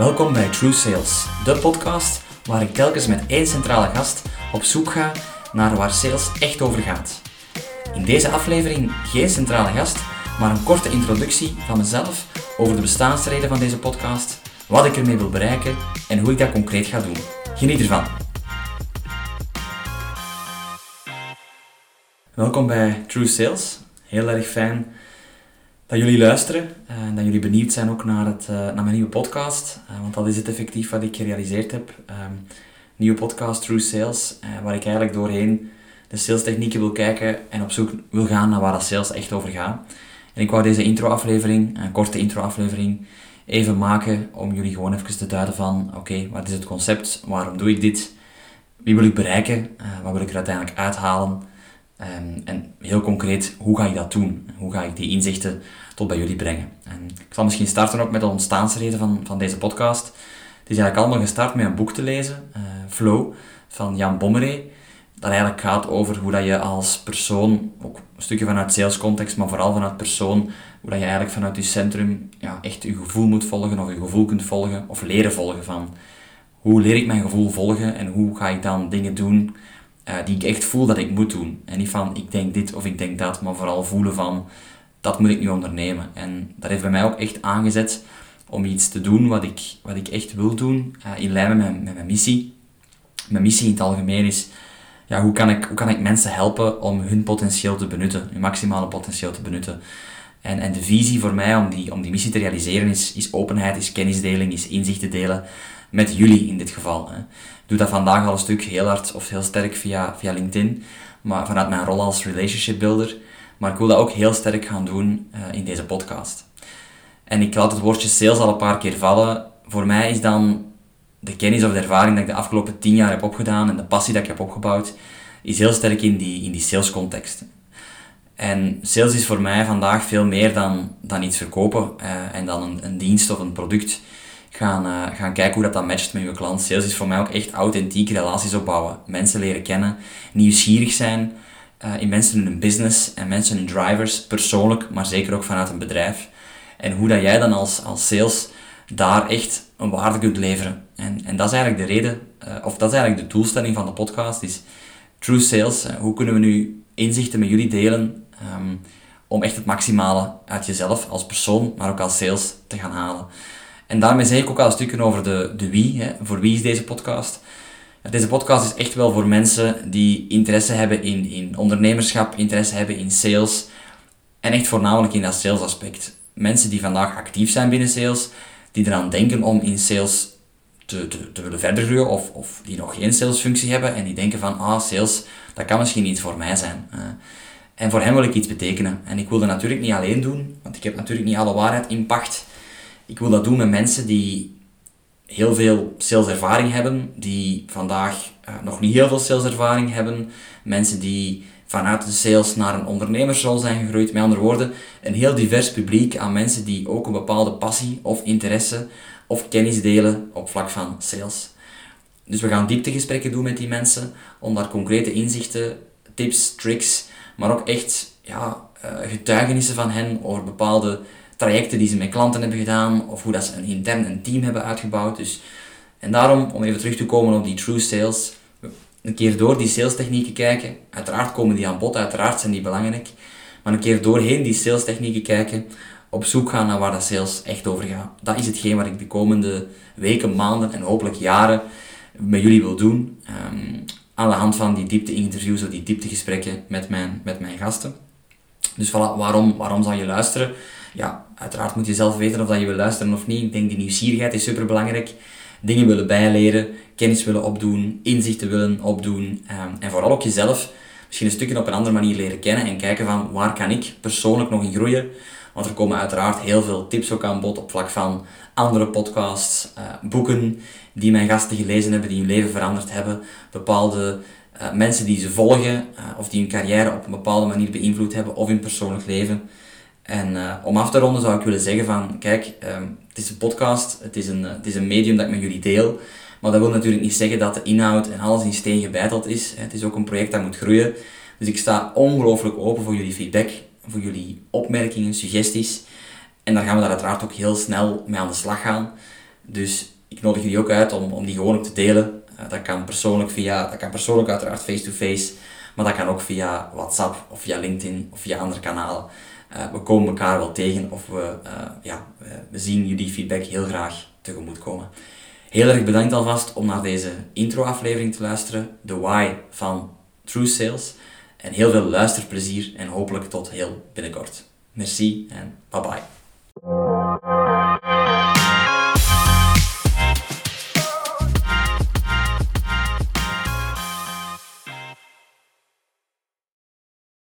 Welkom bij True Sales, de podcast waar ik telkens met één centrale gast op zoek ga naar waar sales echt over gaat. In deze aflevering geen centrale gast, maar een korte introductie van mezelf over de bestaansreden van deze podcast, wat ik ermee wil bereiken en hoe ik dat concreet ga doen. Geniet ervan! Welkom bij True Sales. Heel erg fijn dat jullie luisteren en dat jullie benieuwd zijn ook naar, het, uh, naar mijn nieuwe podcast. Uh, want dat is het effectief wat ik gerealiseerd heb. Um, nieuwe podcast True Sales, waar ik eigenlijk doorheen de salestechnieken wil kijken en op zoek wil gaan naar waar dat sales echt over gaat. En ik wou deze intro-aflevering, een korte intro-aflevering, even maken om jullie gewoon even te duiden van oké, wat is het concept, waarom doe ik dit, wie wil ik bereiken, wat wil ik er uiteindelijk uithalen Um, en heel concreet, hoe ga ik dat doen? Hoe ga ik die inzichten tot bij jullie brengen? En ik zal misschien starten ook met de ontstaansreden van, van deze podcast. Het is eigenlijk allemaal gestart met een boek te lezen, uh, Flow, van Jan Bommeré. Dat eigenlijk gaat over hoe dat je als persoon, ook een stukje vanuit sales context, maar vooral vanuit persoon, hoe dat je eigenlijk vanuit je centrum ja, echt je gevoel moet volgen, of je gevoel kunt volgen, of leren volgen van hoe leer ik mijn gevoel volgen en hoe ga ik dan dingen doen uh, die ik echt voel dat ik moet doen. En niet van ik denk dit of ik denk dat, maar vooral voelen van dat moet ik nu ondernemen. En dat heeft bij mij ook echt aangezet om iets te doen wat ik, wat ik echt wil doen, uh, in lijn met mijn, met mijn missie. Mijn missie in het algemeen is, ja, hoe, kan ik, hoe kan ik mensen helpen om hun potentieel te benutten, hun maximale potentieel te benutten. En, en de visie voor mij om die, om die missie te realiseren is, is openheid, is kennisdeling, is inzichten delen met jullie in dit geval. Hè. Ik doe dat vandaag al een stuk heel hard of heel sterk via, via LinkedIn, maar vanuit mijn rol als relationship builder. Maar ik wil dat ook heel sterk gaan doen uh, in deze podcast. En ik laat het woordje sales al een paar keer vallen. Voor mij is dan de kennis of de ervaring dat ik de afgelopen tien jaar heb opgedaan en de passie dat ik heb opgebouwd, is heel sterk in die, in die sales context. En sales is voor mij vandaag veel meer dan, dan iets verkopen uh, en dan een, een dienst of een product gaan, uh, gaan kijken hoe dat, dat matcht met je klant. Sales is voor mij ook echt authentiek relaties opbouwen. Mensen leren kennen, nieuwsgierig zijn uh, in mensen hun business en mensen in drivers, persoonlijk, maar zeker ook vanuit een bedrijf. En hoe dat jij dan als, als sales daar echt een waarde kunt leveren. En, en dat is eigenlijk de reden, of dat is eigenlijk de doelstelling van de podcast, is True Sales. hoe kunnen we nu inzichten met jullie delen um, om echt het maximale uit jezelf als persoon, maar ook als sales te gaan halen. En daarmee zeg ik ook al een stukje over de, de wie. Hè. Voor wie is deze podcast? Deze podcast is echt wel voor mensen die interesse hebben in, in ondernemerschap, interesse hebben in sales. En echt voornamelijk in dat sales aspect. Mensen die vandaag actief zijn binnen sales, die eraan denken om in sales te, te, willen verder groeien, of, of die nog geen salesfunctie hebben en die denken van, ah, sales, dat kan misschien niet voor mij zijn. En voor hen wil ik iets betekenen. En ik wil dat natuurlijk niet alleen doen, want ik heb natuurlijk niet alle waarheid in pacht. Ik wil dat doen met mensen die heel veel saleservaring hebben, die vandaag uh, nog niet heel veel saleservaring hebben, mensen die vanuit de sales naar een ondernemersrol zijn gegroeid. Met andere woorden, een heel divers publiek aan mensen die ook een bepaalde passie of interesse of kennis delen op vlak van sales. Dus we gaan dieptegesprekken doen met die mensen om daar concrete inzichten, tips, tricks, maar ook echt ja, uh, getuigenissen van hen over bepaalde trajecten die ze met klanten hebben gedaan, of hoe dat ze een intern een team hebben uitgebouwd. Dus, en daarom, om even terug te komen op die true sales, een keer door die sales technieken kijken. Uiteraard komen die aan bod, uiteraard zijn die belangrijk. Maar een keer doorheen die sales technieken kijken, op zoek gaan naar waar dat sales echt over gaat. Dat is hetgeen wat ik de komende weken, maanden en hopelijk jaren met jullie wil doen. Um, aan de hand van die diepte-interviews of die dieptegesprekken met mijn, met mijn gasten. Dus voilà, waarom, waarom zou je luisteren? Ja, uiteraard moet je zelf weten of dat je wil luisteren of niet. Ik denk die nieuwsgierigheid is super belangrijk. Dingen willen bijleren, kennis willen opdoen, inzichten willen opdoen. Um, en vooral ook jezelf misschien een stukje op een andere manier leren kennen en kijken van waar kan ik persoonlijk nog in groeien. Want er komen uiteraard heel veel tips ook aan bod op vlak van andere podcasts, uh, boeken die mijn gasten gelezen hebben, die hun leven veranderd hebben, bepaalde uh, mensen die ze volgen uh, of die hun carrière op een bepaalde manier beïnvloed hebben of hun persoonlijk leven. En om af te ronden zou ik willen zeggen van, kijk, um, het is een podcast, het is een, het is een medium dat ik met jullie deel, maar dat wil natuurlijk niet zeggen dat de inhoud en alles in steen gebeiteld is. Het is ook een project dat moet groeien. Dus ik sta ongelooflijk open voor jullie feedback, voor jullie opmerkingen, suggesties. En dan gaan we daar uiteraard ook heel snel mee aan de slag gaan. Dus ik nodig jullie ook uit om, om die gewoon ook te delen. Eh, dat kan persoonlijk via, dat kan persoonlijk uiteraard face-to-face, maar dat kan ook via WhatsApp of via LinkedIn of via andere kanalen. Uh, we komen elkaar wel tegen of we, uh, ja, we zien jullie feedback heel graag tegemoet komen. Heel erg bedankt alvast om naar deze intro-aflevering te luisteren, de why van True Sales. En heel veel luisterplezier en hopelijk tot heel binnenkort. Merci en bye bye.